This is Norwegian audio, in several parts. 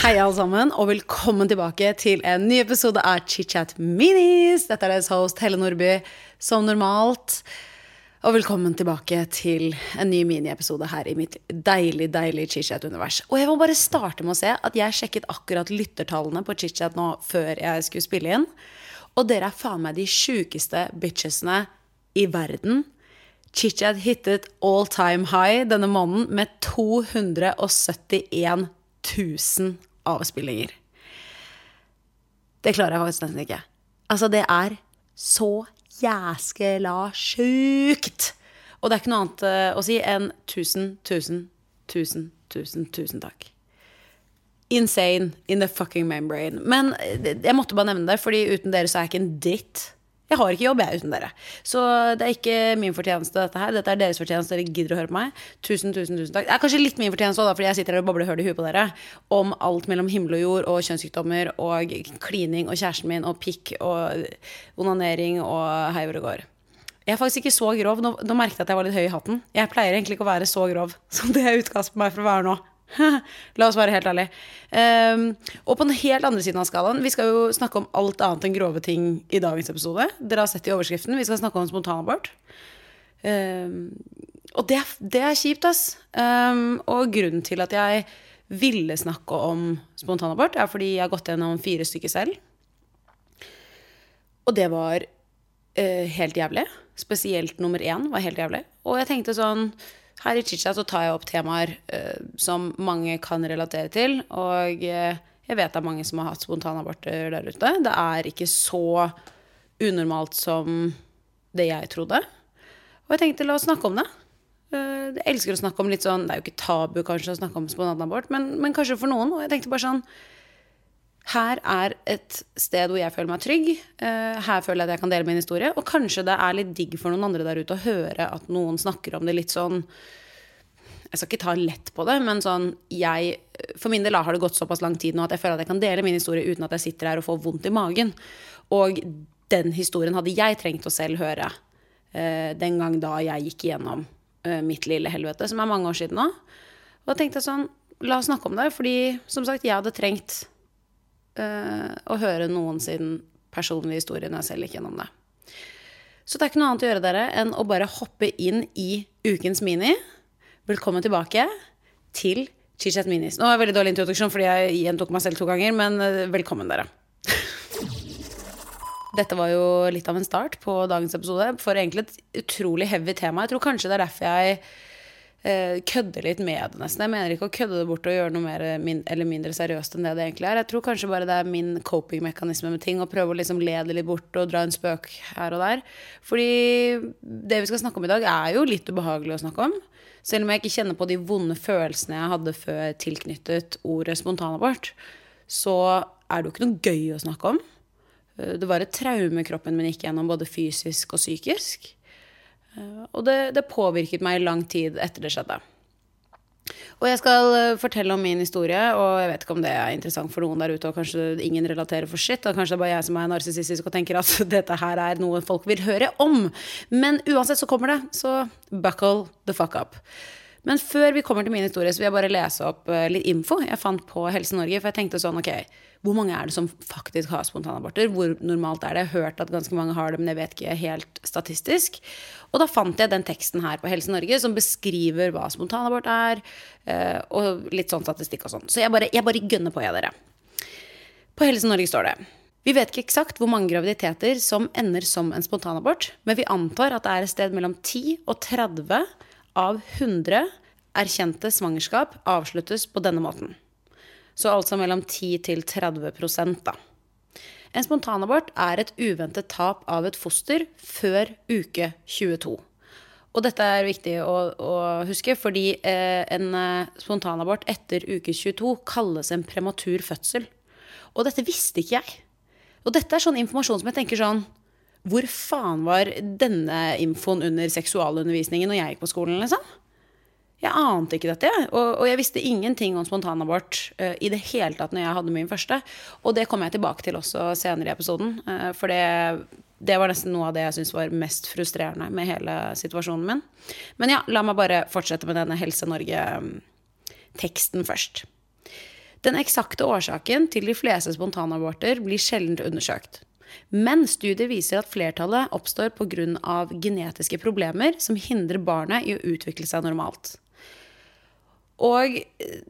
Hei, alle sammen, og velkommen tilbake til en ny episode av ChitChat Minis. Dette er deres host Helle Nordby, som normalt. Og velkommen tilbake til en ny miniepisode her i mitt deilig, deilig chitchat-univers. Og jeg må bare starte med å se at jeg sjekket akkurat lyttertallene på chitchat nå før jeg skulle spille inn. Og dere er faen meg de sjukeste bitchesene i verden. Chitchat hittet all time high denne måneden med 271 000 avspillinger. Det klarer jeg faktisk nesten ikke. Altså, det er så jæskela sjukt! Og det er ikke noe annet eh, å si enn tusen, tusen, tusen, tusen, tusen takk. Insane in the fucking membrane. Men eh, jeg måtte bare nevne det, fordi uten dere så er jeg ikke en dritt. Jeg har ikke jobb, jeg, uten dere. Så det er ikke min fortjeneste, dette her. Dette er deres fortjeneste. Dere gidder å høre på meg. Tusen, tusen, tusen takk. Det er kanskje litt min fortjeneste òg, fordi jeg sitter her og bobler høl i huet på dere om alt mellom himmel og jord og kjønnssykdommer og klining og kjæresten min og pikk og onanering og hei hvor det går. Jeg er faktisk ikke så grov. Nå, nå merket jeg at jeg var litt høy i hatten. Jeg pleier egentlig ikke å være så grov som det er utkast på meg for å være nå. La oss være helt ærlige. Um, og på den helt andre siden av skalaen, vi skal jo snakke om alt annet enn grove ting i dagens episode. Dere har sett i overskriften. Vi skal snakke om spontanabort. Um, og det, det, er kjipt, ass. Um, og grunnen til at jeg ville snakke om spontanabort, er fordi jeg har gått gjennom fire stykker selv. Og det var uh, helt jævlig. Spesielt nummer én var helt jævlig. Og jeg tenkte sånn her i Chicha så tar jeg opp temaer uh, som mange kan relatere til. Og uh, jeg vet det er mange som har hatt spontanaborter der ute. Det er ikke så unormalt som det jeg trodde. Og jeg tenkte la oss snakke om det. Uh, jeg elsker å snakke om litt sånn Det er jo ikke tabu kanskje å snakke om spontanabort, men, men kanskje for noen. Og jeg tenkte bare sånn her er et sted hvor jeg føler meg trygg. Eh, her føler jeg at jeg kan dele min historie. Og kanskje det er litt digg for noen andre der ute å høre at noen snakker om det litt sånn Jeg skal ikke ta lett på det, men sånn jeg For min del har det gått såpass lang tid nå at jeg føler at jeg kan dele min historie uten at jeg sitter her og får vondt i magen. Og den historien hadde jeg trengt å selv høre eh, den gang da jeg gikk igjennom eh, mitt lille helvete, som er mange år siden nå. Og da tenkte jeg sånn La oss snakke om det, fordi som sagt, jeg hadde trengt å høre noen sin personlige historie når jeg selv gikk gjennom det. Så det er ikke noe annet å gjøre dere enn å bare hoppe inn i ukens mini. Velkommen tilbake til Chichat Minis. Nå var det veldig dårlig introduksjon fordi jeg gjentok meg selv to ganger, men uh, velkommen, dere. Dette var jo litt av en start på dagens episode for egentlig et utrolig heavy tema. Jeg tror kanskje det er derfor jeg eh, kødde litt med det, nesten. Jeg mener ikke å kødde det bort og gjøre noe mer min, eller mindre seriøst enn det det egentlig er. Jeg tror kanskje bare det er min coping-mekanisme med ting, å prøve å liksom le det litt bort og dra en spøk her og der. Fordi det vi skal snakke om i dag, er jo litt ubehagelig å snakke om. Selv om jeg ikke kjenner på de vonde følelsene jeg hadde før tilknyttet ordet spontanabort, så er det jo ikke noe gøy å snakke om. Det var et traume kroppen min gikk gjennom, både fysisk og psykisk. Eh, og det, det, påvirket meg i lang tid etter det skjedde. Og jeg skal eh, fortelle om min historie, og jeg vet ikke om det er interessant for noen der ute, og kanskje ingen relaterer for sitt, og kanskje det er bare jeg som er narsissistisk og tenker at dette her er noe folk vil høre om. Men uansett så kommer det, så buckle the fuck up. Men før vi kommer til min historie, så vil jeg bare lese opp eh, litt info jeg fant på Helse Norge, for jeg tenkte sånn, ok hvor mange er det som faktisk har spontanaborter? Hvor normalt er det? Jeg har hørt at ganske mange har det, men jeg vet ikke helt statistisk. Og da fant jeg den teksten her på Helse Norge som beskriver hva spontanabort er, eh, og litt sånn statistikk og sånn. Så jeg bare, jeg bare gønner på, jeg, dere. På Helse Norge står det vi vet ikke eksakt hvor mange graviditeter som ender som en spontanabort, men vi antar at det er et sted mellom 10 og 30 av 100 erkjente svangerskap avsluttes på denne måten. Så altså mellom 10 til 30 da. En spontanabort er et uventet tap av et foster før uke 22. Og dette er viktig å, å huske, fordi eh, en eh, spontanabort etter uke 22 kalles en prematur fødsel. Og dette visste ikke jeg. Og dette er sånn informasjon som jeg tenker sånn Hvor faen var denne infoen under seksualundervisningen når jeg gikk på skolen, liksom? Jeg ante ikke dette. Og, og, jeg visste ingenting om spontanabort uh, i det hele tatt når jeg hadde min første. Og det kommer jeg tilbake til også senere i episoden. Uh, for det, det, var nesten noe av det jeg syntes var mest frustrerende med hele situasjonen min. Men ja, la meg bare fortsette med denne Helse Norge-teksten først. Den eksakte årsaken til de fleste spontanaborter blir sjelden undersøkt. Men studiet viser at flertallet oppstår pga. genetiske problemer som hindrer barnet i å utvikle seg normalt. Og eh,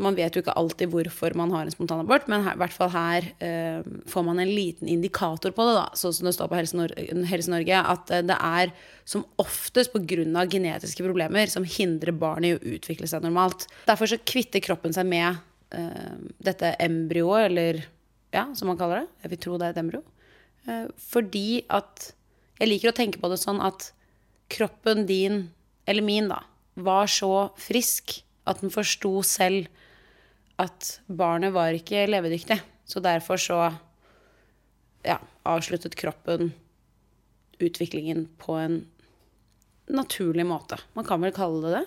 man vet jo ikke alltid hvorfor man har en spontanabort, men her, i hvert fall her eh, får man en liten indikator på det, da, sånn som det står på Helse, Nor Helse Norge, at eh, det er som oftest pga. genetiske problemer som hindrer barnet i å utvikle seg normalt. Derfor så kvitter kroppen seg med eh, dette embryoet, eller ja, som man kaller det. Jeg vil tro det er et. Eh, fordi at Jeg liker å tenke på det sånn at kroppen din, eller min, da, var så frisk at den forsto selv at barnet var ikke levedyktig. Så derfor så ja, avsluttet kroppen utviklingen på en naturlig måte. Man kan vel kalle det det.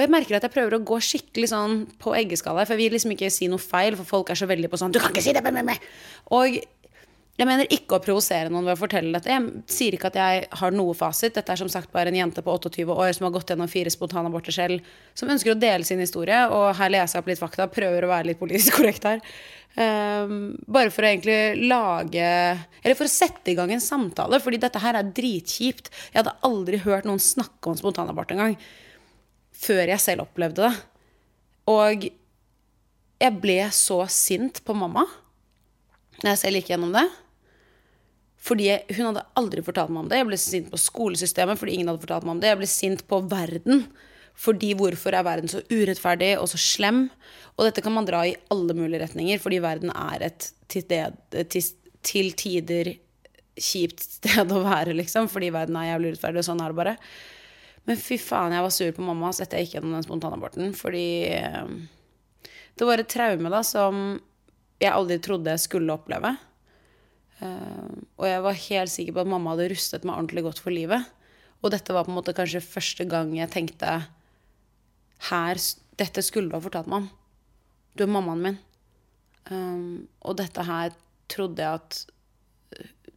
Og jeg merker at jeg prøver å gå skikkelig sånn på eggeskala, for jeg vil liksom ikke si noe feil, for folk er så veldig på sånn Du kan ikke si det! Med, meg. Og jeg mener ikke å provosere noen ved å fortelle dette. Jeg sier ikke at jeg har noe fasit. Dette er som sagt bare en jente på 28 år som har gått gjennom fire spontanaborter selv, som ønsker å dele sin historie. Og her leser jeg opp litt fakta, prøver å være litt politisk korrekt her. Um, bare for å egentlig lage Eller for å sette i gang en samtale, fordi dette her er dritkjipt. Jeg hadde aldri hørt noen snakke om spontanabort engang før jeg selv opplevde det. Og jeg ble så sint på mamma når jeg selv gikk gjennom det. Fordi Hun hadde aldri fortalt meg om det. Jeg ble sint på skolesystemet fordi ingen hadde fortalt meg om det. Jeg ble sint på verden. Fordi hvorfor er verden så urettferdig og så slem? Og dette kan man dra i alle mulige retninger, fordi verden er et til, til, til tider kjipt sted å være, liksom. Fordi verden er jævlig urettferdig, og sånn er det bare. Men fy faen, jeg var sur på mamma så etter jeg gikk gjennom den spontanaborten. Fordi eh, det var et traume da som jeg aldri trodde jeg skulle oppleve. Uh, og jeg var helt sikker på at mamma hadde rustet meg ordentlig godt for livet. Og dette var på en måte kanskje første gang jeg tenkte her, Dette skulle du ha fortalt meg om. Du er mammaen min. Um, og dette her trodde jeg at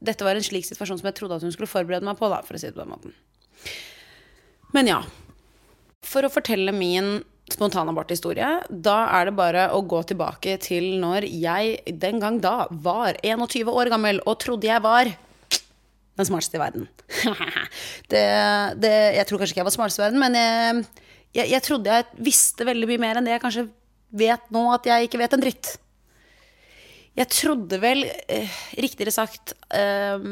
Dette var en slik situasjon som jeg trodde at hun skulle forberede meg på, da, for å si det på den måten. Men ja. For å fortelle min spontanaborthistorie, da er det bare å gå tilbake til når jeg den gang da var 21 år gammel og trodde jeg var den smarteste i verden. det, det, jeg tror kanskje ikke jeg var smartest i verden, men jeg, jeg, jeg, trodde jeg visste veldig mye mer enn det jeg kanskje vet nå at jeg ikke vet en dritt. Jeg trodde vel, eh, riktigere sagt eh,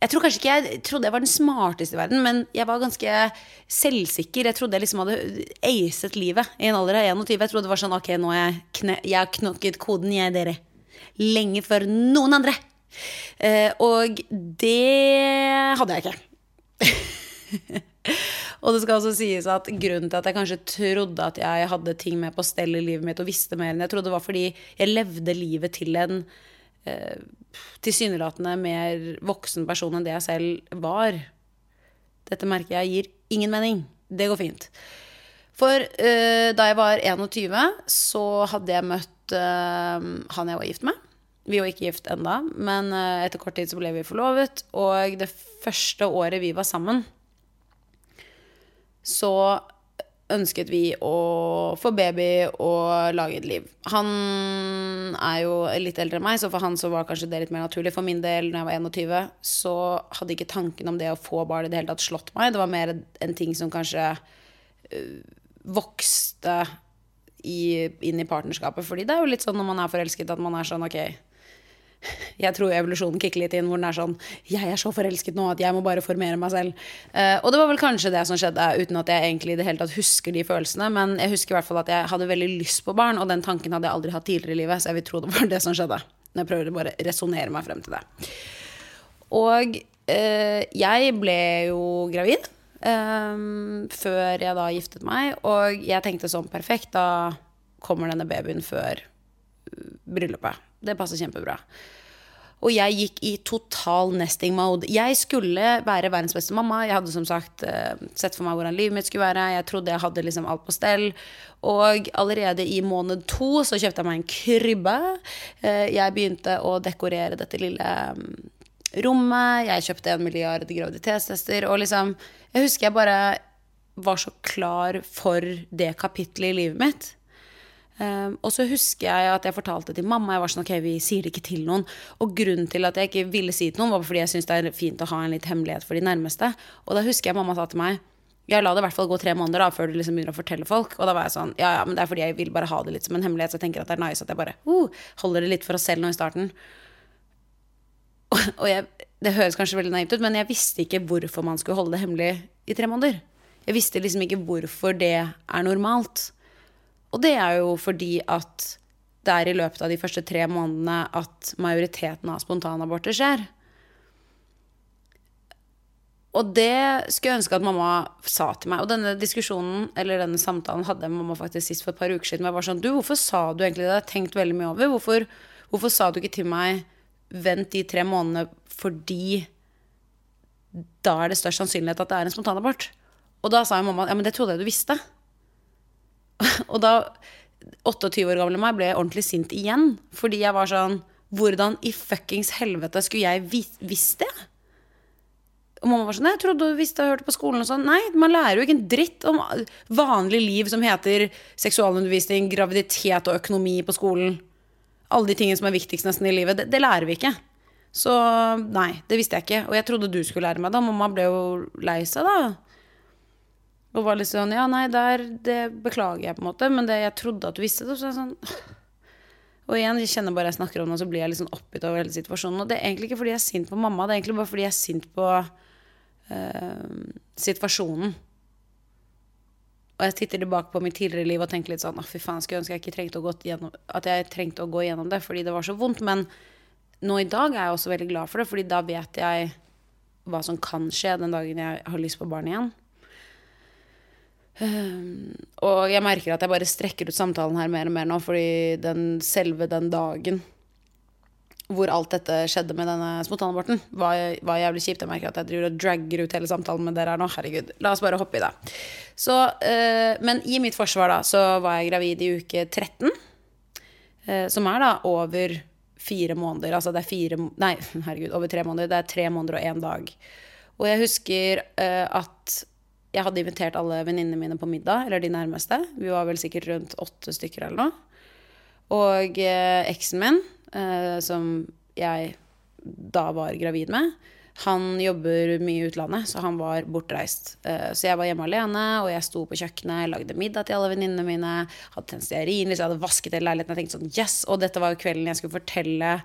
jeg tror kanskje ikke jeg trodde jeg var den smarteste i verden, men jeg var ganske selvsikker. Jeg trodde jeg liksom hadde acet livet i en alder av 21. Jeg trodde det var sånn Ok, nå har jeg, knokket koden, jeg, dere. Lenge før noen andre. Eh, og det hadde jeg ikke. og det skal også sies at grunnen til at jeg kanskje trodde at jeg hadde ting med på stell i livet mitt og visste mer enn jeg trodde, var fordi jeg levde livet til en eh, tilsynelatende mer voksen person enn det jeg selv var. Dette merker jeg gir ingen mening. Det går fint. For uh, da jeg var 21, så hadde jeg møtt uh, han jeg var gift med. Vi var ikke gift enda, men uh, etter kort tid så ble vi forlovet. Og det første året vi var sammen, så ønsket vi å få baby og lage et liv. Han er jo litt eldre enn meg, så for han så var kanskje det litt mer naturlig. For min del, når jeg var 21, så hadde ikke tanken om det å få barn i det hele tatt slått meg. Det var mer en ting som kanskje øh, vokste i, inn i partnerskapet. Fordi det er jo litt sånn når man er forelsket, at man er sånn ok jeg tror evolusjonen kicker litt inn, hvor den er sånn Jeg er så forelsket nå at jeg må bare formere meg selv. Uh, og det var vel kanskje det som skjedde, uten at jeg egentlig i det hele tatt husker de følelsene. Men jeg husker i hvert fall at jeg hadde veldig lyst på barn, og den tanken hadde jeg aldri hatt tidligere i livet, så jeg vil tro det var det som skjedde. Når jeg prøver å bare resonnere meg frem til det. Og uh, jeg ble jo gravid um, før jeg da giftet meg, og jeg tenkte sånn perfekt, da kommer denne babyen før bryllupet. Det passer kjempebra. Og jeg gikk i total nesting mode. Jeg skulle være verdens beste mamma. Jeg hadde som sagt uh, sett for meg hvordan livet mitt skulle være. Jeg trodde jeg hadde liksom alt på stell. Og allerede i måned to så kjøpte jeg meg en krybbe. Uh, jeg begynte å dekorere dette lille um, rommet. Jeg kjøpte en milliard graviditetstester. Og liksom Jeg husker jeg bare var så klar for det kapittelet i livet mitt. Um, og så husker jeg at jeg fortalte til mamma. Jeg var sånn, ok, vi sier det ikke til noen. Og grunnen til at jeg ikke ville si det til noen, var fordi jeg syntes det er fint å ha en litt hemmelighet for de nærmeste. Og da husker jeg mamma sa til meg ja, la det i hvert fall gå tre måneder da, før du liksom begynner å fortelle folk. Og da var jeg sånn, ja, ja, men det er fordi jeg vil bare ha det litt som en hemmelighet. Så jeg tenker at det er nice at jeg bare uh, holder det litt for oss selv nå i starten. Og, og jeg, det høres kanskje veldig naivt ut, men jeg visste ikke hvorfor man skulle holde det hemmelig i tre måneder. Jeg visste liksom ikke hvorfor det er normalt. Og det er jo fordi at det er i løpet av de første tre månedene at majoriteten av spontanaborter skjer. Og det skulle jeg ønske at mamma sa til meg. Og denne diskusjonen, eller denne samtalen hadde mamma faktisk sist for et par uker siden. Jeg var sånn, du, hvorfor sa du egentlig det? Jeg har tenkt veldig mye over. Hvorfor, hvorfor sa du ikke til meg vent de tre månedene fordi da er det størst sannsynlighet at det er en spontanabort? Og da sa jo mamma ja, men det trodde jeg du visste. Og da 28 år gamle meg ble ordentlig sint igjen. Fordi jeg var sånn Hvordan i fuckings helvete skulle jeg visst det? Og mamma var sånn Jeg trodde du visste og hørte på skolen og sånn. Nei, man lærer jo ikke en dritt om vanlig liv som heter seksualundervisning, graviditet og økonomi på skolen. Alle de tingene som er viktigst nesten i livet. Det, det lærer vi ikke. Så nei, det visste jeg ikke. Og jeg trodde du skulle lære meg det. Mamma ble jo lei seg, da. Og var litt sånn Ja, nei, der, det beklager jeg, på en måte, men det, jeg trodde at du visste det. Så jeg sånn Og igjen, jeg kjenner bare jeg snakker om det, og så blir jeg litt sånn oppgitt over hele situasjonen. Og det er egentlig ikke fordi jeg er sint på mamma, det er egentlig bare fordi jeg er sint på uh, situasjonen. Og jeg titter tilbake på mitt tidligere liv og tenker litt sånn Å, fy faen, skulle ønske jeg ikke trengte å gjennom, at jeg trengte å gå gjennom det fordi det var så vondt. Men nå i dag er jeg også veldig glad for det, fordi da vet jeg hva som kan skje den dagen jeg har lyst på barn igjen. Um, og jeg merker at jeg bare strekker ut samtalen her mer og mer nå, fordi den, selve den dagen hvor alt dette skjedde med denne spontanaborten, var, var jævlig kjipt. Jeg merker at jeg driver og dragger ut hele samtalen med dere her nå. Herregud. La oss bare hoppe i det. Så, uh, men i mitt forsvar, da, så var jeg gravid i uke 13. Uh, eh, som er da over fire måneder. Altså det er fire Nei, herregud, over tre måneder. Det er tre måneder og én dag. Og jeg husker uh, at jeg hadde invitert alle venninnene mine på middag, eller de nærmeste. Vi var vel sikkert rundt åtte stykker eller noe. Og eh, eksen min, eh, som jeg da var gravid med, han jobber mye i utlandet, så han var bortreist. Eh, så jeg var hjemme alene, og jeg sto på kjøkkenet, lagde middag til alle venninnene mine. Hadde tent stearinlys, jeg hadde vasket hele leiligheten. Jeg tenkte sånn yes! Og dette var jo kvelden jeg skulle fortelle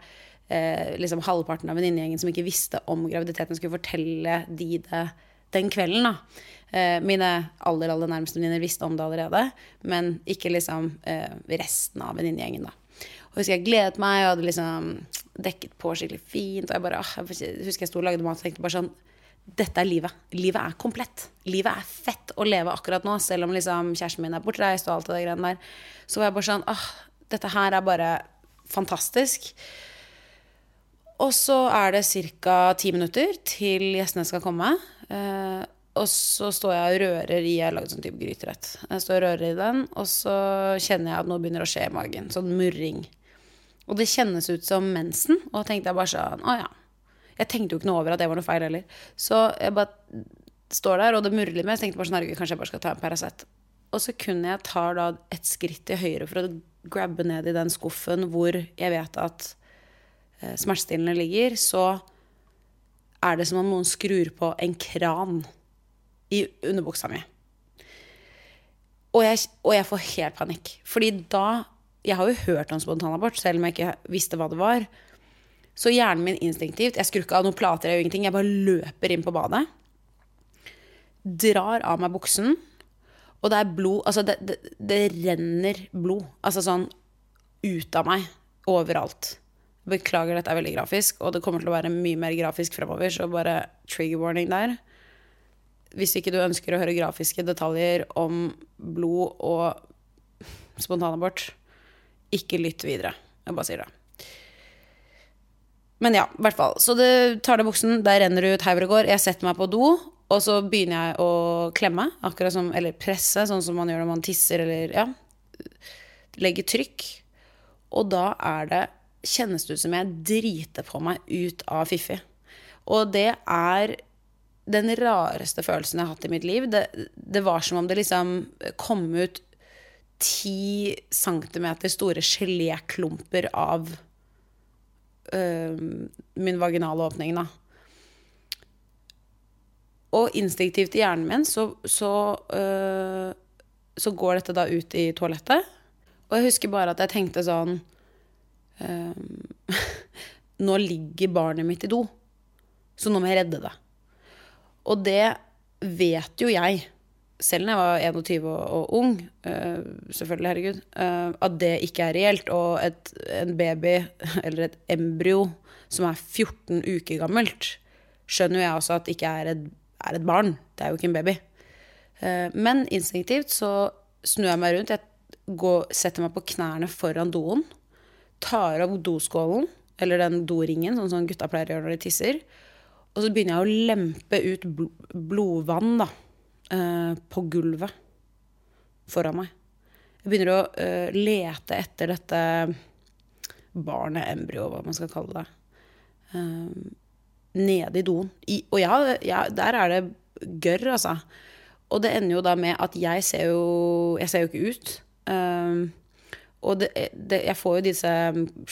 eh, liksom halvparten av venninnegjengen som ikke visste om graviditeten, skulle fortelle de det den kvelden, da. Eh, mine aller aller nærmeste venninner visste om det allerede, men ikke liksom eh, resten av venninnegjengen. Og husker jeg gledet meg og hadde liksom dekket på skikkelig fint. Og jeg bare, jeg husker jeg sto og lagde mat og tenkte bare sånn Dette er livet. Livet er komplett. Livet er fett å leve akkurat nå, selv om liksom kjæresten min er bortreist og alt det greiene der. Så var jeg bare sånn ah, dette her er bare fantastisk. Og så er det ca. ti minutter til gjestene skal komme. Eh, og så står jeg og rører i Jeg har lagd sånn type gryterett. Jeg står og rører i den, og så kjenner jeg at noe begynner å skje i magen. Sånn murring. Og det kjennes ut som mensen. Og da tenkte jeg bare sånn Å ja. Jeg tenkte jo ikke noe over at det var noe feil heller. Så jeg bare står der, og det murrer litt mer. Så tenkte jeg bare sånn Herregud, kanskje jeg bare skal ta en Paracet. Og så kunne jeg ta da et skritt til høyre for å grabbe ned i den skuffen hvor jeg vet at eh, smertestillende ligger, så er det som om noen skrur på en kran i underbuksa mi. Og jeg, og jeg får helt panikk. Fordi da Jeg har jo hørt om spontanabort, selv om jeg ikke visste hva det var. Så hjernen min instinktivt Jeg skrur ikke av noen plater eller ingenting. Jeg bare løper inn på badet. Drar av meg buksen. Og det er blod Altså, det, det, det renner blod. Altså sånn ut av meg. Overalt. Beklager, dette er veldig grafisk, og det kommer til å være mye mer grafisk fremover, så bare trigger warning der. Hvis ikke du ønsker å høre grafiske detaljer om blod og spontanabort, ikke lytt videre. Jeg bare sier det. Men ja, i hvert fall. Så det tar det buksen, der renner det ut hauger og går. Jeg setter meg på do, og så begynner jeg å klemme, akkurat som, eller presse, sånn som man gjør når man tisser eller ja. Legge trykk. Og da er det Kjennes det ut som jeg driter på meg ut av Fiffi. Og det er den rareste følelsen jeg har hatt i mitt liv. Det, det var som om det liksom kom ut ti centimeter store geléklumper av øh, min vaginale åpning, da. Og instinktivt i hjernen min så, så, øh, så går dette da ut i toalettet. Og jeg husker bare at jeg tenkte sånn øh, Nå ligger barnet mitt i do, så nå må jeg redde det. Og det vet jo jeg, selv når jeg var 21 og, og ung, øh, selvfølgelig, herregud, øh, at det ikke er reelt. Og et, en baby, eller et embryo, som er 14 uker gammelt, skjønner jo jeg også at ikke er et, er et barn. Det er jo ikke en baby. Uh, men instinktivt så snur jeg meg rundt. Jeg går, setter meg på knærne foran doen. Tar opp doskålen, eller den doringen, sånn som gutta pleier å gjøre når de tisser. Og så begynner jeg å lempe ut bl blodvann da, uh, på gulvet foran meg. Jeg begynner å uh, lete etter dette barnet, embryo, hva man skal kalle det. Uh, nede i doen. I, og ja, ja, der er det gørr, altså. Og det ender jo da med at jeg ser jo Jeg ser jo ikke ut. Um, og det, det, jeg får jo disse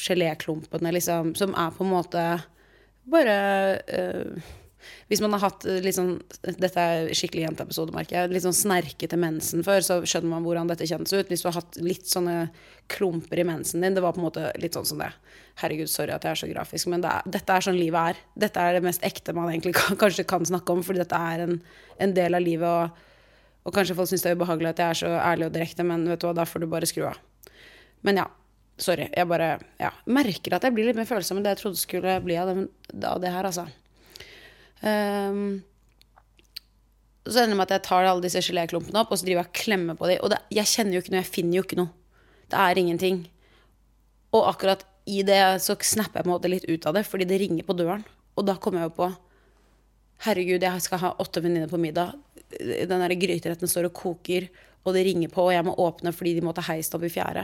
geléklumpene, liksom, som er på en måte bare uh, Hvis man har hatt litt sånn Dette er skikkelig jenteepisode, merker jeg. Litt sånn snerkete mensen før, så skjønner man hvordan dette kjennes ut. Hvis du har hatt litt sånne klumper i mensen din. Det var på en måte litt sånn som det. Herregud, sorry at jeg er så grafisk, men det er, dette er sånn livet er. Dette er det mest ekte man egentlig kan, kanskje kan snakke om, fordi dette er en, en del av livet. Og, og kanskje folk syns det er ubehagelig at jeg er så ærlig og direkte, men vet du hva, da får du bare skru av. Men ja, sorry. Jeg bare ja, merker at jeg blir litt mer følsom enn det jeg trodde skulle bli av det, av det her, altså. Um, så ender det med at jeg tar alle disse geléklumpene opp og så driver jeg og klemmer på dem. Og det, jeg kjenner jo ikke noe, jeg finner jo ikke noe. Det er ingenting. Og akkurat i det så snapper jeg på en måte litt ut av det, fordi det ringer på døren. Og da kommer jeg jo på Herregud, jeg skal ha åtte venninner på middag. Den der gryteretten står og koker, og det ringer på, og jeg må åpne fordi de må ta heisen opp i fjære.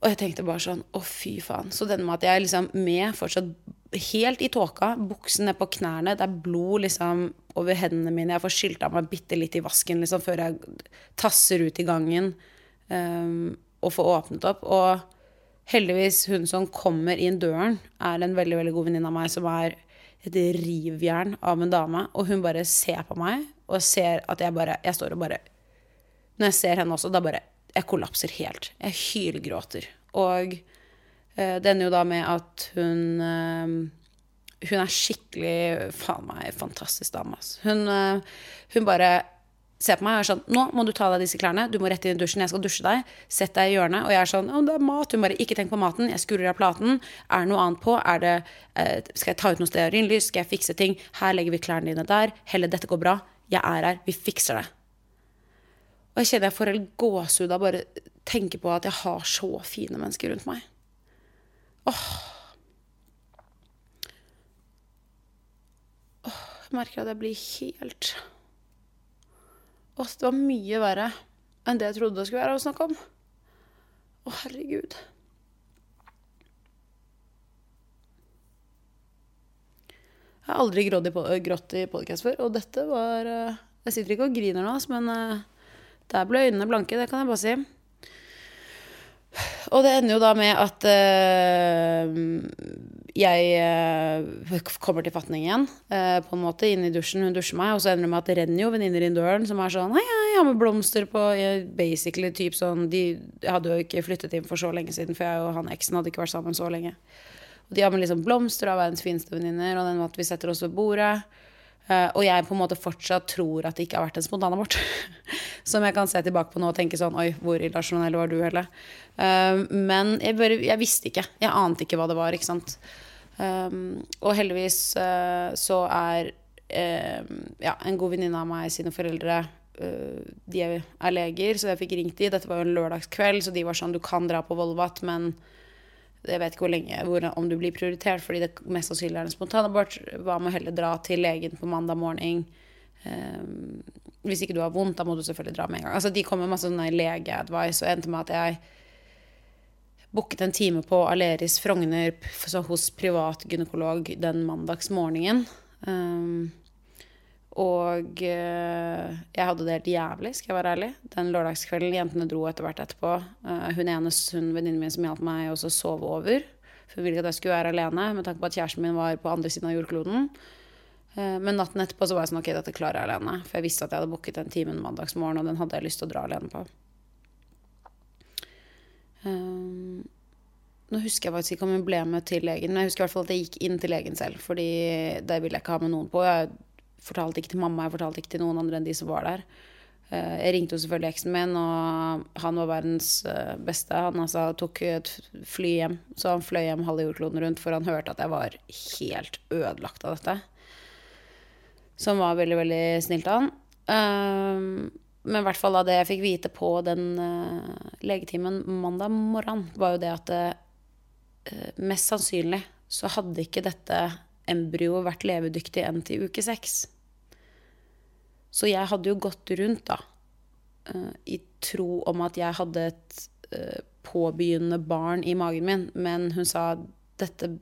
Og jeg tenkte bare sånn Å, fy faen. Så denne med at jeg liksom med fortsatt helt i tåka, buksen ned på knærne, det er blod liksom over hendene mine, jeg får skylt meg bitte litt i vasken liksom før jeg tasser ut i gangen um, og får åpnet opp. Og heldigvis, hun som kommer inn døren, er en veldig, veldig god venninne av meg som er et rivjern av en dame, og hun bare ser på meg og ser at jeg bare Jeg står og bare Når jeg ser henne også, da bare Jeg kollapser helt. Jeg hylgråter. Og eh, det ender jo da med at hun eh, Hun er skikkelig Faen meg fantastisk dame, altså. Hun, eh, hun bare ser på meg og er sånn Nå må du ta av deg disse klærne. Du må rett inn i dusjen. Jeg skal dusje deg. Sett deg i hjørnet. Og jeg er sånn Å, det er mat. Hun bare Ikke tenk på maten. Jeg skrur av platen. Er det noe annet på? Er det eh, Skal jeg ta ut noe stearinlys? Skal jeg fikse ting? Her legger vi klærne dine der. Helle, dette går bra. Jeg er her. Vi fikser det. Og jeg kjenner jeg får helt gåsehud av bare tenke på at jeg har så fine mennesker rundt meg. Åh. Åh, jeg merker at jeg blir helt Åh, det var mye verre enn det jeg trodde det skulle være å snakke om. Å, herregud. Jeg har aldri grått i, po- podkast før, og dette var eh, Jeg sitter ikke og griner nå, men eh, der ble øynene blanke, det kan jeg bare si. Og det ender jo da med at eh, jeg eh, kommer til fatning igjen, eh, på en måte, inn i dusjen. Hun dusjer meg, og så ender det med at det renner jo venninner inn døren som er sånn Hei, jeg har med blomster på Basically type sånn De hadde jo ikke flyttet inn for så lenge siden, for jeg og han eksen hadde ikke vært sammen så lenge. Og de har med liksom blomster av verdens fineste venninner, og den med at vi setter oss ved bordet. Eh, og jeg på en måte fortsatt tror at det ikke har vært en spontanabort. Som jeg kan se tilbake på nå og tenke sånn Oi, hvor irrasjonell var du, Helle? Eh, men jeg, bare, jeg visste ikke. Jeg ante ikke hva det var, ikke sant. Um, og heldigvis eh, så er eh, ja, en god venninne av meg sine foreldre eh, De er leger, så jeg fikk ringt de. Dette var jo en lørdagskveld, så de var sånn Du kan dra på Volvat, men jeg vet ikke hvor lenge, hvor, om du blir prioritert, fordi det mest sannsynlig er en spontanabort. Hva med å heller dra til legen på mandag morgen? Um, hvis ikke du har vondt, da må du selvfølgelig dra med en gang. Altså, de kom med masse sånne legeadvice, og endte med at jeg booket en time på Aleris Frogner hos privat gynekolog den mandagsmorgenen. Um, og eh, jeg hadde det helt jævlig, skal jeg være ærlig. Den lørdagskvelden jentene dro etter hvert etterpå. Eh, hun ene hun venninnen min som hjalp meg også sove over. For hun ville ikke at jeg skulle være alene, med tanke på at kjæresten min var på andre siden av jordkloden. Eh, men natten etterpå så var jeg sånn ok, dette klarer jeg alene. For jeg visste at jeg hadde booket den timen mandagsmorgen, og den hadde jeg lyst til å dra alene på. Um, nå husker jeg faktisk ikke om hun ble med til legen, men jeg husker i hvert fall at jeg gikk inn til legen selv. Fordi det ville jeg ikke ha med noen på. Jeg fortalte ikke til mamma, jeg fortalte ikke til noen andre enn de som var der. Eh, Jeg ringte jo selvfølgelig eksen min, og han var verdens eh, beste. Han altså tok et fly hjem, så han fløy hjem halve jordkloden rundt, for han hørte at jeg var helt ødelagt av dette. Som var veldig, veldig snilt av han. Um, men i hvert fall av det jeg fikk vite på den legetimen mandag morgen, var jo det at mest sannsynlig så hadde ikke dette embryoet vært levedyktig enn til uke seks. Så jeg hadde jo gått rundt, da, uh, i tro om at jeg hadde et uh, påbegynnende barn i magen min, men hun sa dette,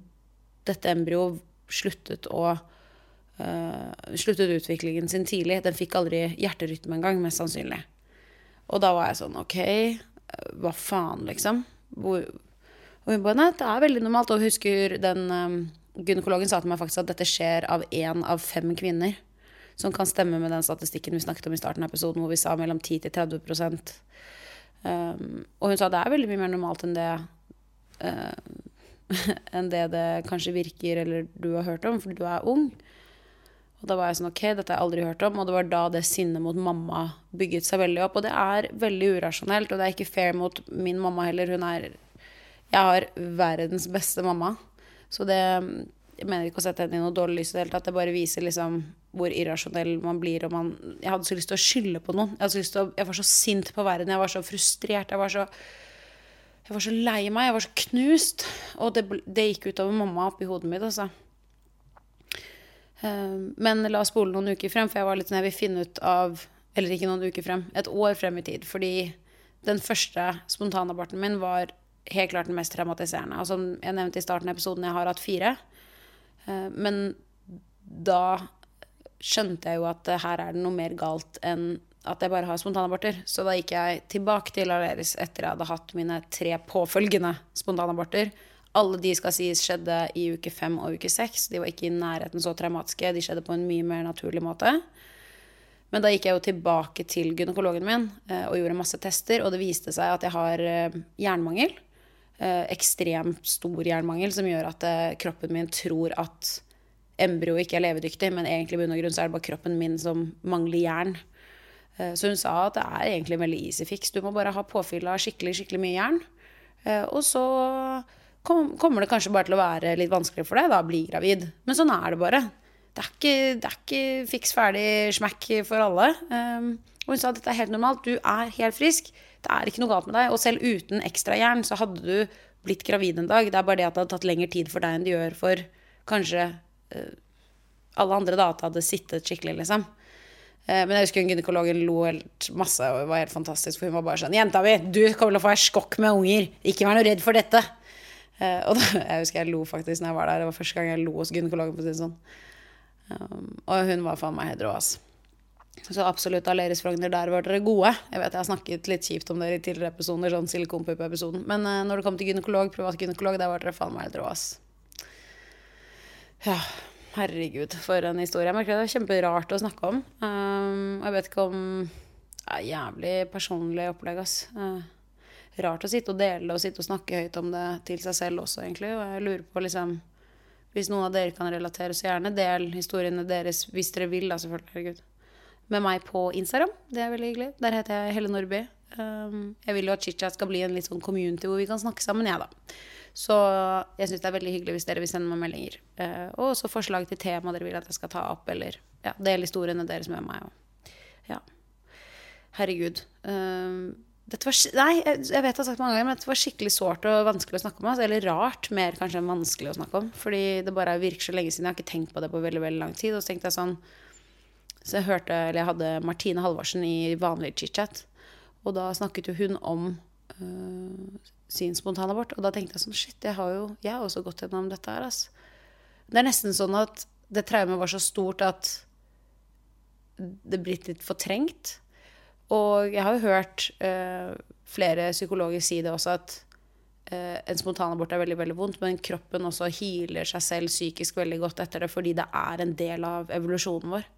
dette embryoet sluttet å uh, sluttet utviklingen sin tidlig. Den fikk aldri hjerterytme engang, mest sannsynlig. Og da var jeg sånn OK, hva faen, liksom? Hvor, og hun bare Nei, det er veldig normalt. Og husker den um, gynekologen sa til meg faktisk at dette skjer av én av fem kvinner. Som kan stemme med den statistikken vi snakket om i starten av episoden, hvor vi sa mellom 10 til 30 um, Og hun sa det er veldig mye mer normalt enn det uh, enn det det kanskje virker eller du har hørt om, fordi du er ung. Og da var jeg sånn OK, dette har jeg aldri hørt om. Og det var da det sinnet mot mamma bygget seg veldig opp. Og det er veldig urasjonelt, og det er ikke fair mot min mamma heller. Hun er Jeg har verdens beste mamma. Så det Jeg mener ikke å sette henne i noe dårlig lys i det hele tatt. Det bare viser liksom hvor irrasjonell man blir. Og man Jeg hadde så lyst til å skylde på noen. Jeg, å, jeg var så sint på verden. Jeg var så frustrert. Jeg var så jeg var så lei meg, jeg var så knust. Og det, det gikk utover mamma oppi hodet mitt, altså. Ehm, men la oss spole noen uker frem, for jeg var litt sånn jeg vil finne ut av Eller ikke noen uker frem, et år frem i tid. Fordi den første spontanaborten min var helt klart den mest traumatiserende. Altså, jeg nevnte i starten av episoden jeg har hatt fire. Ehm, men da skjønte jeg jo at her er det noe mer galt enn at jeg bare har spontanaborter. Så da gikk jeg tilbake til Aleris etter jeg hadde hatt mine tre påfølgende spontanaborter. Alle de skal sies skjedde i uke fem og uke seks. De var ikke i nærheten så traumatiske. De skjedde på en mye mer naturlig måte. Men da gikk jeg jo tilbake til gynekologen min eh, og gjorde masse tester, og det viste seg at jeg har eh, jernmangel. Eh, ekstremt stor jernmangel som gjør at kroppen min tror at embryo ikke er levedyktig, men egentlig bunn og grunn så er det bare kroppen min som mangler jern. Så hun sa at det er egentlig en veldig easy fix. Du må bare ha påfyll av skikkelig, skikkelig mye jern. Og så kommer det kanskje bare til å være litt vanskelig for deg da, bli gravid. Men sånn er det bare. Det er ikke, det er ikke fiks ferdig smekk for alle. Og hun sa at dette er helt normalt. Du er helt frisk. Det er ikke noe galt med deg. Og selv uten ekstra jern så hadde du blitt gravid en dag. Det er bare det at det hadde tatt lengre tid for deg enn det gjør for kanskje uh, alle andre da, at det hadde sittet skikkelig, liksom. Uh, men jeg husker gynekologen lo helt masse og var helt fantastisk. For hun var bare sånn Jenta mi, du kommer til å få ei skokk med unger. Ikke vær noe redd for dette. Uh, og da, jeg husker jeg lo faktisk når jeg var der. Det var første gang jeg lo hos gynekologen. For å si det sånn. Um, og hun var faen meg helt rå, ass. Så absolutt Aleris Frogner, der var dere gode. Jeg vet jeg har snakket litt kjipt om dere i tidligere episoder, sånn silikonpuppe-episoden. Men uh, når det kom til gynekolog, privat gynekolog, der var dere faen meg helt rå, ass. Ja, herregud, for en historie. Jeg merker det er kjemperart å snakke om. Um, jeg vet ikke om ja, Jævlig personlig opplegg, ass. Uh, rart å sitte og dele og sitte og snakke høyt om det til seg selv også, egentlig. Og jeg lurer på liksom Hvis noen av dere kan relatere, så gjerne del historiene deres hvis dere vil, da, selvfølgelig. Herregud. Med meg på Instagram. Det er veldig hyggelig. Der heter jeg Helle Nordby. Um, jeg vil jo at chit-chat skal bli en litt sånn community hvor vi kan snakke sammen, jeg, da. Så jeg syns det er veldig hyggelig hvis dere vil sende meg meldinger. Uh, og også forslag til tema dere vil at jeg skal ta opp, eller ja, dele historiene deres med meg. Og, ja. Herregud. Um, var, nei, jeg vet jeg har sagt mange ganger, men dette var skikkelig sårt og vanskelig å snakke om. Altså, eller rart, mer kanskje enn vanskelig å snakke om. Fordi det bare virker så lenge siden. Jeg har ikke tenkt på det på veldig veldig lang tid. Og så tenkte jeg sånn Så jeg hørte, eller jeg hadde Martine Halvorsen i vanlig chit-chat. Og da snakket jo hun om øh, sin spontanabort. Og da tenkte jeg sånn Shit, jeg har jo jeg har også gått gjennom dette her, altså. Det er nesten sånn at det traumet var så stort at det blitt litt fortrengt. Og jeg har jo hørt uh, flere psykologer si det også, at uh, en spontanabort er veldig veldig vondt, men kroppen også healer seg selv psykisk veldig godt etter det, fordi det er en del av evolusjonen vår.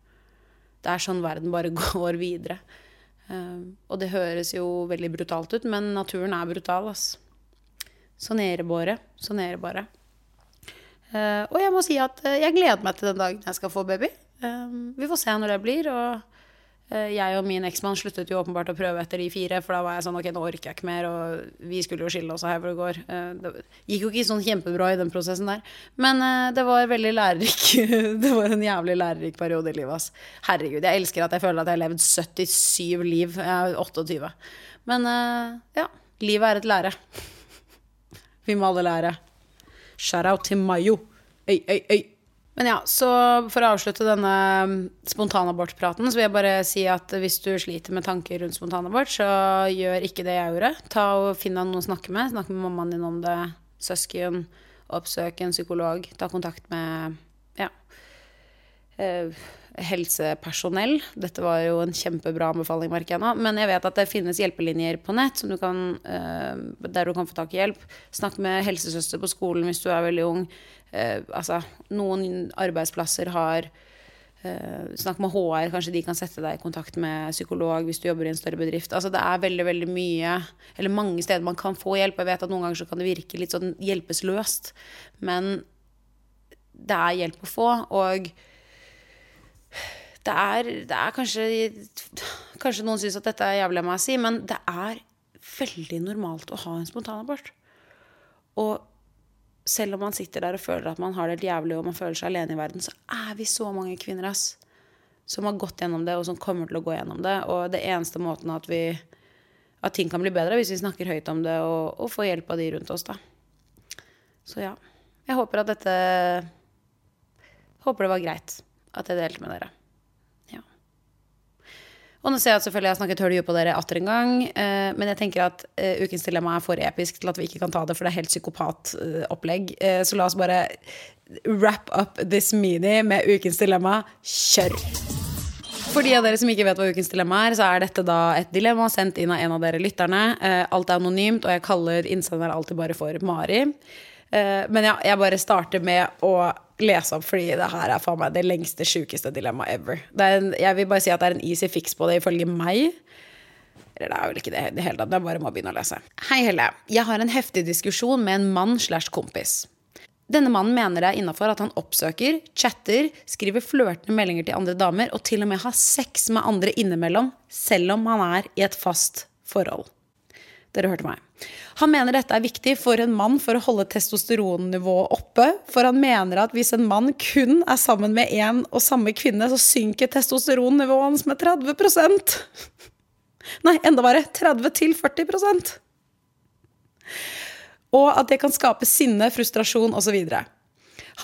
Det er sånn verden bare går videre. Uh, og det høres jo veldig brutalt ut, men naturen er brutal, ass. Sånn er det bare. Bare. og jeg må si at jeg gleder meg til den dagen jeg skal få baby. vi får se når det blir. og Eh, jeg og min eksmann sluttet jo åpenbart å prøve etter de fire, for da var jeg sånn ok, nå orker jeg ikke mer, og vi skulle jo skille oss her hvor det går. Eh, det gikk jo ikke sånn kjempebra i den prosessen der. Men eh, det var veldig lærerik. det var en jævlig lærerik periode i livet, ass. Herregud, jeg elsker at jeg føler at jeg har levd 77 liv. Jeg er 28. Men ja, livet er et lære. vi må alle lære. Shout-out til Mayo. Øy, øy, øy. Men ja, så for å avslutte denne spontanabortpraten, så vil jeg bare si at hvis du sliter med tanker rundt spontanabort, så gjør ikke det jeg gjorde. Ta og Finn deg noen å snakke med. Snakk med mammaen din om det. Søsken. Oppsøk en psykolog. Ta kontakt med ja, eh, helsepersonell. Dette var jo en kjempebra anbefaling, merker jeg nå. Men jeg vet at det finnes hjelpelinjer på nett du kan, eh, der du kan få tak i hjelp. Snakk med helsesøster på skolen hvis du er veldig ung. Eh, Altså, noen arbeidsplasser har eh, Snakk med HR, kanskje de kan sette deg i kontakt med psykolog hvis du jobber i en større bedrift. Altså, det er veldig, veldig mye Eller mange steder man kan få hjelp. Jeg vet at noen ganger så kan det virke litt sånn hjelpeløst, men det er hjelp å få, og det er, det er kanskje Kanskje noen syns at dette er jævlig av meg å si, men det er veldig normalt å ha en spontanabort. Og selv om man sitter der og føler at man har det helt jævlig og man føler seg alene i verden, så er vi så mange kvinner ass, som har gått gjennom det, og som kommer til å gå gjennom det. Og det eneste måten at, vi, at ting kan bli bedre, hvis vi snakker høyt om det og, og får hjelp av de rundt oss, da. Så ja. Jeg håper at dette Håper det var greit at jeg delte med dere. Og nå ser jeg at selvfølgelig jeg har snakket høl i på dere atter en gang, eh, men jeg tenker at eh, ukens dilemma er for episk til at vi ikke kan ta det, for det er helt psykopatopplegg. Eh, så la oss bare wrap up this mini med ukens dilemma. Kjør! For de av dere som ikke vet hva ukens dilemma er, så er dette da et dilemma sendt inn av en av dere lytterne. Eh, alt er anonymt, og jeg kaller innsender alltid bare for Mari. Eh, men ja, jeg bare starter med å lese opp, fordi det her er faen meg det lengste, sjukeste dilemmaet ever. En, jeg vil bare si at det er en easy fix på det, ifølge meg. Eller det er vel ikke det i det hele tatt, jeg bare må begynne å lese. Hei, Helle. Jeg har en heftig diskusjon med en mann slash kompis. Denne mannen mener det er innafor at han oppsøker, chatter, skriver flørtende meldinger til andre damer og til og med har sex med andre innimellom, selv om han er i et fast forhold. Dere hørte meg. Han mener dette er viktig for en mann for å holde testosteronnivået oppe. For han mener at hvis en mann kun er sammen med én og samme kvinne, så synker testosteronnivået hans med 30 Nei, enda verre. 30-40% Og at det kan skape sinne, frustrasjon osv.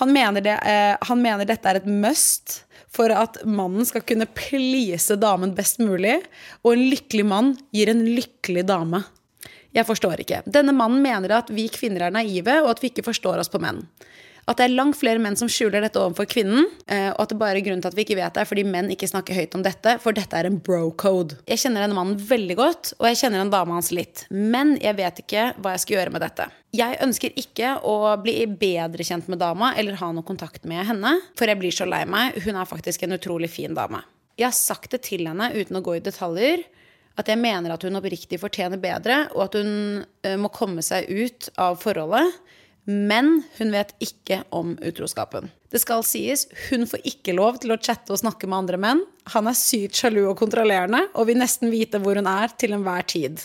Han, mener eh, han mener dette er et must for at mannen skal kunne please damen best mulig. Og en lykkelig mann gir en lykkelig dame. Jeg forstår ikke. Denne mannen mener at vi kvinner er naive, og at vi ikke forstår oss på menn. At det er langt flere menn som skjuler dette overfor kvinnen, eh, og at det bare er grunnen til at vi ikke vet det, er fordi menn ikke snakker høyt om dette, for dette er en bro-code. Jeg kjenner denne mannen veldig godt, og jeg kjenner en dame hans litt. Men jeg vet ikke hva jeg skal gjøre med dette. Jeg ønsker ikke å bli bedre kjent med dama eller ha noe kontakt med henne, for jeg blir så lei meg. Hun er faktisk en utrolig fin dame. Jeg har sagt det til henne uten å gå i detaljer at jeg mener at hun oppriktig fortjener bedre, og at hun uh, må komme seg ut av forholdet. Men hun vet ikke om utroskapen. Det skal sies, hun får ikke lov til å chatte og snakke med andre menn. Han er sykt sjalu og kontrollerende og vil nesten vite hvor hun er til enhver tid.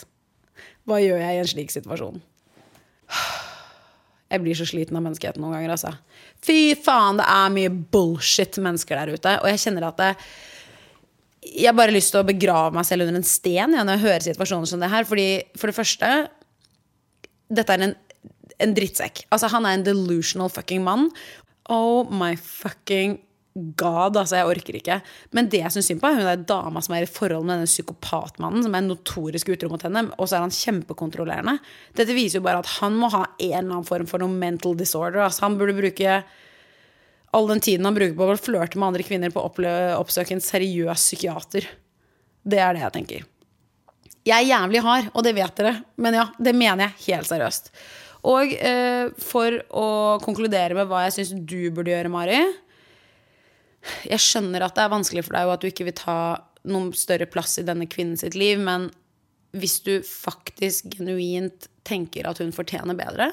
Hva gjør jeg i en slik situasjon? Jeg blir så sliten av menneskeheten noen ganger, altså. Fy faen, det er mye bullshit mennesker der ute. Og jeg kjenner at det, jeg har bare lyst til å begrave meg selv under en sten ja, når jeg hører situasjoner som det her. Fordi, for det første Dette er en, en drittsekk. Altså, han er en delusional fucking mann. Oh my fucking god, altså. Jeg orker ikke. Men det jeg syns synd på, er hun der dama som er i forhold med denne psykopatmannen, som er notorisk utro mot henne, og så er han kjempekontrollerende. Dette viser jo bare at han må ha en eller annen form for noe mental disorder. Altså, han burde bruke all den tiden han bruker på å flørte med andre kvinner på å oppsøke en seriøs psykiater. Det er det jeg tenker. Jeg er jævlig hard, og det vet dere, men ja, det mener jeg helt seriøst. Og eh, for å konkludere med hva jeg syns du burde gjøre, Mari Jeg skjønner at det er vanskelig for deg, og at du ikke vil ta noen større plass i denne kvinnen sitt liv, men hvis du faktisk genuint tenker at hun fortjener bedre,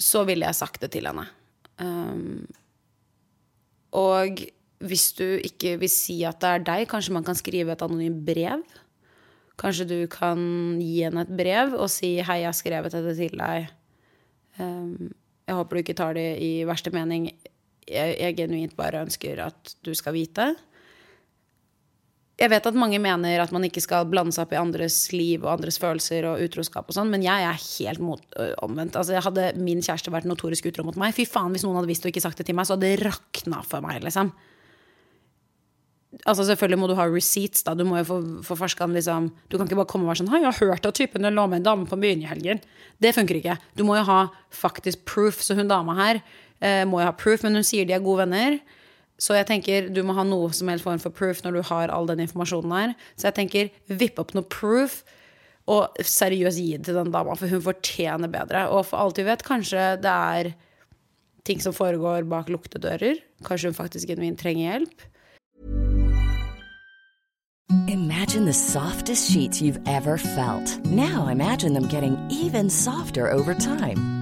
så ville jeg sagt det til henne. Um, og hvis du ikke vil si at det er deg, kanskje man kan skrive et anonymt brev. Kanskje du kan gi henne et brev og si 'Hei, jeg har skrevet dette til deg'. Um, jeg håper du ikke tar det i verste mening. Jeg, jeg genuint bare ønsker at du skal vite. Jeg vet at mange mener at man ikke skal blande seg opp i andres liv og andres følelser og utroskap og sånn, men jeg er helt mot, ø, omvendt. Altså, hadde min kjæreste vært notorisk utro mot meg, fy faen, hvis noen hadde visst og ikke sagt det til meg, så hadde det rakna for meg, liksom. Altså Selvfølgelig må du ha receipts. da Du må jo få, få farskan liksom. Du kan ikke bare komme og være sånn 'Hei, 'Jeg har hørt at typen lå med en dame på byen i helgen.' Det funker ikke. Du må jo ha faktisk proof. Så hun dama her eh, må jo ha proof, men hun sier de er gode venner. Så jeg tenker du må ha noe som helst form for proof når du har all den informasjonen her. Så jeg tenker vipp opp noe proof, og seriøst gi det til den dama, for hun fortjener bedre. Og for alt vi vet, kanskje det er ting som foregår bak luktedører. dører. Kanskje hun faktisk genuint trenger hjelp. Imagine the softest sheets you've ever felt. Now imagine them getting even softer over time.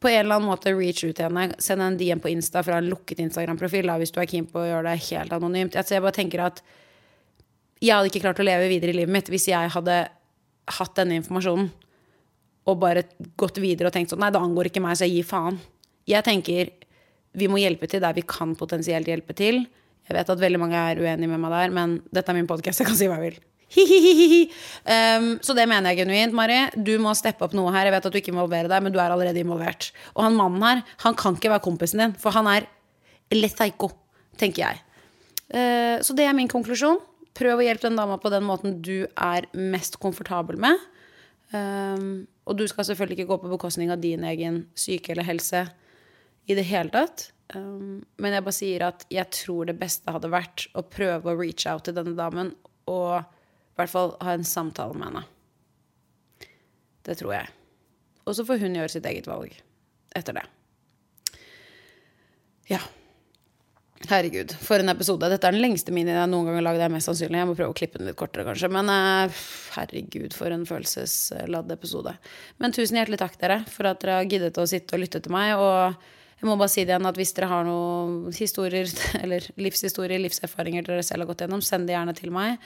På en eller annen måte reach ut til henne. Send en DM på Insta fra en lukket Instagram-profil hvis du er keen på å gjøre det helt anonymt. Altså, jeg bare tenker at jeg hadde ikke klart å leve videre i livet mitt hvis jeg hadde hatt denne informasjonen og bare gått videre og tenkt sånn Nei, det angår ikke meg, så jeg gir faen. Jeg tenker vi må hjelpe til der vi kan potensielt hjelpe til. Jeg vet at veldig mange er uenige med meg der, men dette er min podkast, jeg kan si hva jeg vil. Um, så det mener jeg genuint, Mari. Du må steppe opp noe her. Jeg vet at du ikke involverer deg, men du er allerede involvert. Og han mannen her, han kan ikke være kompisen din, for han er lethaiko, tenker jeg. Uh, så det er min konklusjon. Prøv å hjelpe den dama på den måten du er mest komfortabel med. Um, og du skal selvfølgelig ikke gå på bekostning av din egen syke eller helse i det hele tatt. Um, men jeg bare sier at jeg tror det beste hadde vært å prøve å reach out til denne damen og i hvert fall ha en samtale med henne. Det tror jeg. Og så får hun gjøre sitt eget valg etter det. Ja. Herregud, for en episode. Dette er den lengste minien jeg noen gang har lagd. Mest. Jeg må prøve å klippe den litt kortere, kanskje. Men uh, herregud, for en følelsesladd episode. Men tusen hjertelig takk, dere, for at dere har giddet å sitte og lytte til meg. Og jeg må bare si det igjen at hvis dere har noen historier, eller livshistorier, livserfaringer dere selv har gått gjennom, send det gjerne til meg.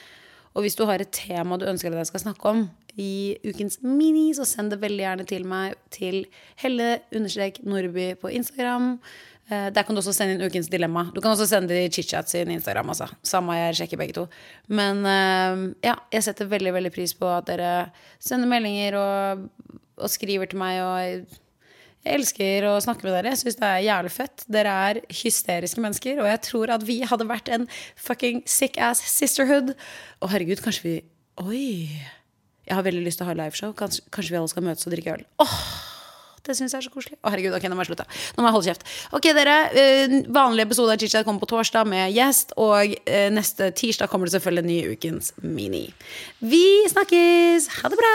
Og hvis du har et tema du ønsker at jeg skal snakke om i ukens mini, så send det veldig gjerne til meg til helle-nordby på Instagram. Eh, der kan du også sende inn ukens dilemma. Du kan også sende det i chitchat sin Instagram. Altså. Samme, jeg sjekker begge to. Men eh, ja, jeg setter veldig veldig pris på at dere sender meldinger og, og skriver til meg. og jeg elsker å snakke med dere. Jeg syns det er jævlig fett. Dere er hysteriske mennesker, og jeg tror at vi hadde vært en fucking sick ass sisterhood. Og herregud, kanskje vi Oi. Jeg har veldig lyst til å ha liveshow. Kanskje, kanskje vi alle skal møtes og drikke øl. Åh, det syns jeg er så koselig. Å, herregud, ok, nå må jeg slutte. Nå må jeg holde kjeft. Ok, dere. Uh, vanlig episode av Chichat kommer på torsdag med gjest, og uh, neste tirsdag kommer det selvfølgelig en ny Ukens Mini. Vi snakkes! Ha det bra!